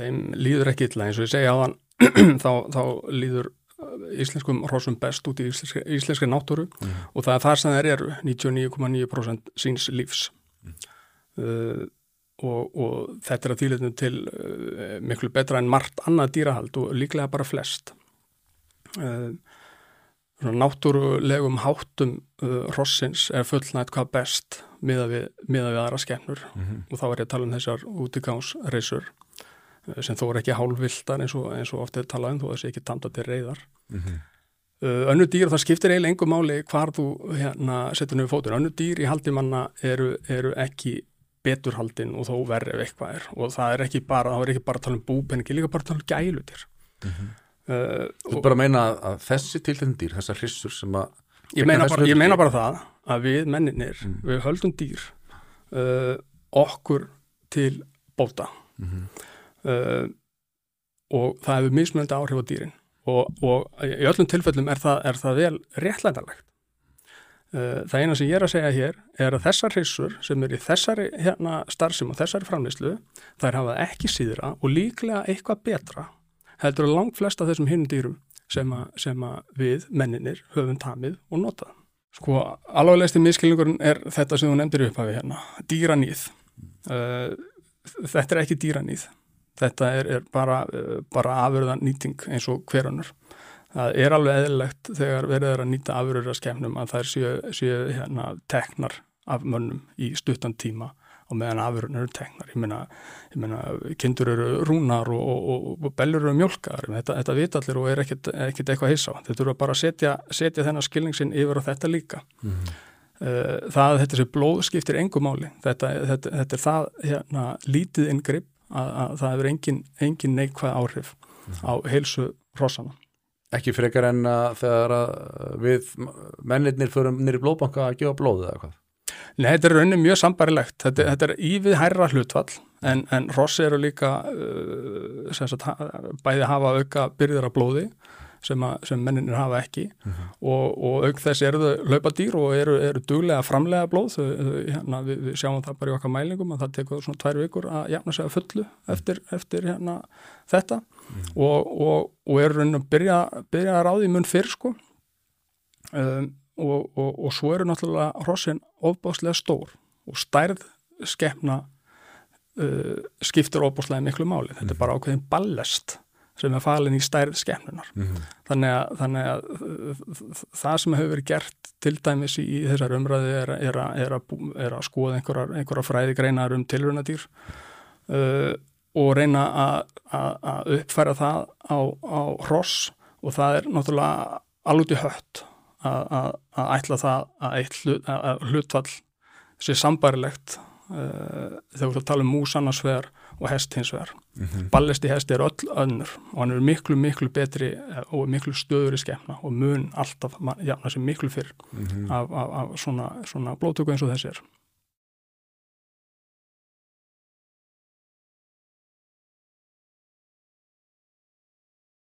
þeim líður ekki illa. Eins og ég segja hann þá, þá líður íslenskum hrossum best út í íslenski, íslenski náttúru Mhm. og það er þar sem þeir eru 99,9% síns lífs. Uh, og, og þetta er að þýleitinu til uh, miklu betra en margt annað dýrahald og líklega bara flest. Uh, náttúrulegum háttum uh, hrossins er fullnægt hvað best miða við, miða við aðra skemmnur Mhm. og þá er ég að tala um þessar útigangsreysur uh, sem þó er ekki hálfvildar eins og, eins og oft er talað um þó þessi ekki tanda til reyðar Mhm. uh, önnu dýr, það skiptir eiginlega engum máli hvar þú hérna, setur niður fótur önnu dýr í haldi manna eru, eru ekki beturhaldin og þó verri ef eitthvað er og það er ekki bara, það er ekki bara að tala um búpenningi, líka bara að tala um gælutir Mhm. uh, Þú og bara að meina að þessi tiltegn dýr, þessar hrissur sem að ég meina, bara, ég meina bara það að við menninir, Mm. við höldum dýr uh, okkur til bóta Mhm. Uh, og það hefur mismunandi áhrif á dýrin. Og, og í öllum tilfellum er það, er það vel réttlætanlegt. Uh, það eina sem ég er að segja hér er að þessar hrissur sem er í þessari hérna, starfsum og þessari framleyslu þær hafa ekki síðra og líklega eitthvað betra heldur að langt flest af þessum hinnum dýrum sem, a, sem að við menninir höfum tamið og notað. Sko alveglegsti miskilningurinn er þetta sem þú nefndir upp hafi hérna dýranýð uh, þetta er ekki dýranýð þetta er, er bara, uh, bara afurðan nýting eins og hverjanur það er alveg eðlilegt þegar verið er að nýta afurður að skemmnum að þær séu, séu hérna, teknar af mönnum í stuttan tíma og meðan afurðun eru teknar. Ég meina, ég meina kindur eru rúnar og, og, og, og bellur eru mjölkar þetta, þetta vita allir og er ekkit eitthvað hissa á. Þetta eru bara að setja, setja þennan skilningsin yfir á þetta líka. Mhm. uh, það að þetta sé blóð skiptir engum máli. Þetta, þetta, þetta er það hérna, lítið inngrip að, að það hefur engin, engin neikvæð áhrif á heilsu hrossana. Ekki frekar en að þegar að við mennirnir förum nýri blóðbanka að gefa blóð eða hvað Nei, þetta er raunin mjög sambarilegt þetta, þetta er ívið hærra hlutfall en, en hrossi eru líka uh, sagt, bæði hafa auka byrðir af blóði sem, að, sem menninir hafa ekki. Og, og auk þess eru þau hlaupadýr og eru, eru duglega framlega blóð. Þau, hérna, við, við sjáum það bara í okkar mælingum að það tekur svona tvær vikur að jafna sig að fullu eftir, eftir hérna, þetta. Og, og, og eru raunin að byrja, byrja að ráði mun fyrr sko. Um, og, og, og svo eru náttúrulega hrossin ofbáslega stór og stærð skepna uh, skiptir ofbáslega miklu máli. Þetta er bara ákveðin ballest sem er falin í stærð skepnunar Mhm. þannig að, þannig að það sem hefur verið gert til dæmis í, þessar umræði er, er, er, er að skoða einhverjar, einhverjar fræði greinar um tilrunadýr uh, og reyna að, uppfæra það á, á hross og það er náttúrulega alveg hött að, ætla það að, að, hlutfall sé sambarilegt þegar þú ert að tala um mús annars vegar og hest hins vegar. Mhm. Ballesti hesti er öll önnur og hann er miklu, miklu betri eh, og miklu stöður í skemmna og mun alltaf jafna sér miklu fyrr Mhm. af, af, af svona, svona blótöku eins og þessi er.